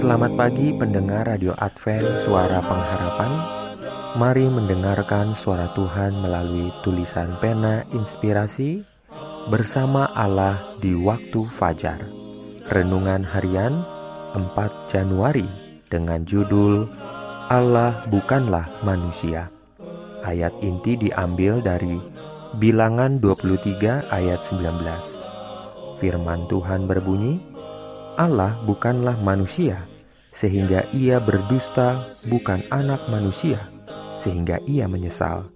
Selamat pagi pendengar Radio Advent Suara Pengharapan. Mari mendengarkan suara Tuhan melalui tulisan pena inspirasi Bersama Allah di waktu fajar. Renungan harian 4 Januari Dengan judul Allah bukanlah manusia Ayat inti diambil dari Bilangan 23 ayat 19 Firman Tuhan berbunyi Allah bukanlah manusia, sehingga ia berdusta, bukan anak manusia, sehingga ia menyesal.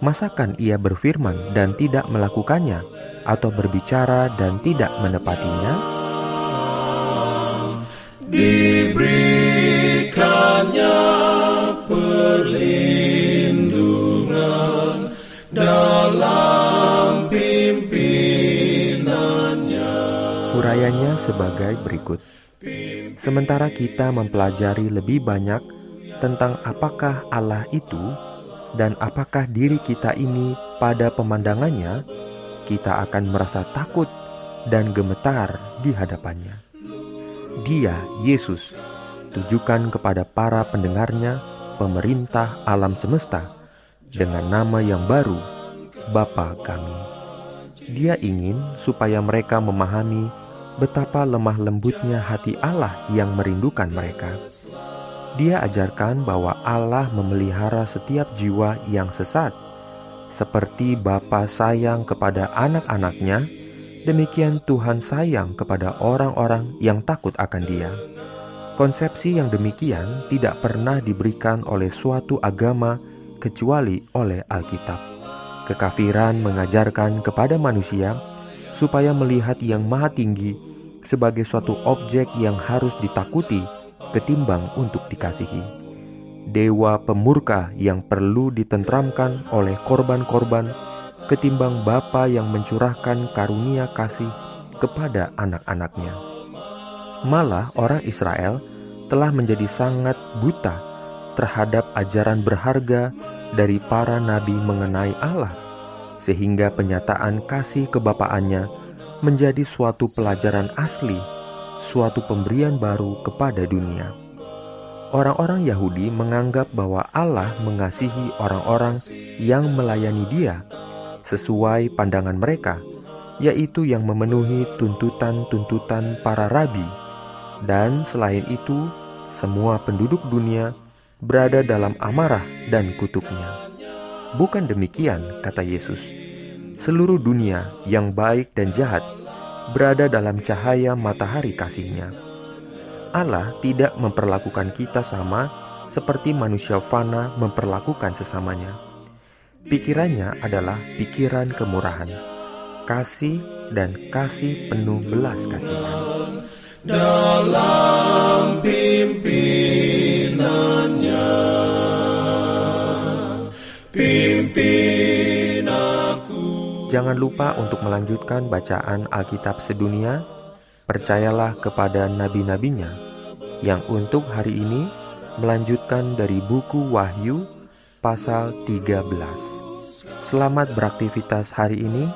Masakan ia berfirman dan tidak melakukannya, atau berbicara dan tidak menepatinya? Diberikannya perlindungan dalam pimpinannya. Urayanya sebagai berikut. Sementara kita mempelajari lebih banyak tentang apakah Allah itu dan apakah diri kita ini pada pemandangannya, kita akan merasa takut dan gemetar di hadapannya. Dia, Yesus, tujukan kepada para pendengarnya, pemerintah alam semesta, dengan nama yang baru, Bapa kami. Dia ingin supaya mereka memahami betapa lemah lembutnya hati Allah yang merindukan mereka. Dia ajarkan bahwa Allah memelihara setiap jiwa yang sesat. Seperti Bapa sayang kepada anak-anaknya, demikian Tuhan sayang kepada orang-orang yang takut akan Dia. Konsepsi yang demikian tidak pernah diberikan oleh suatu agama kecuali oleh Alkitab. Kekafiran mengajarkan kepada manusia supaya melihat yang maha tinggi sebagai suatu objek yang harus ditakuti ketimbang untuk dikasihi. Dewa pemurka yang perlu ditentramkan oleh korban-korban ketimbang Bapa yang mencurahkan karunia kasih kepada anak-anaknya. Malah orang Israel telah menjadi sangat buta terhadap ajaran berharga dari para nabi mengenai Allah, sehingga penyataan kasih kebapaannya menjadi suatu pelajaran asli, suatu pemberian baru kepada dunia. Orang-orang Yahudi menganggap bahwa Allah mengasihi orang-orang yang melayani Dia sesuai pandangan mereka, yaitu yang memenuhi tuntutan-tuntutan para rabi, dan selain itu, semua penduduk dunia berada dalam amarah dan kutuknya. Bukan demikian, kata Yesus seluruh dunia yang baik dan jahat berada dalam cahaya matahari kasihnya. Allah tidak memperlakukan kita sama seperti manusia fana memperlakukan sesamanya. Pikirannya adalah pikiran kemurahan, kasih dan kasih penuh belas kasihan. Dalam pimpinannya, Jangan lupa untuk melanjutkan bacaan Alkitab sedunia. Percayalah kepada nabi-nabinya yang untuk hari ini melanjutkan dari buku Wahyu pasal 13. Selamat beraktivitas hari ini.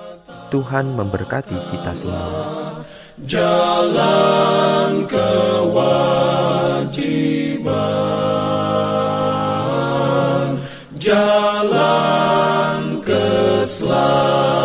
Tuhan memberkati kita semua. Jalan kewajiban, jalan keselamatan.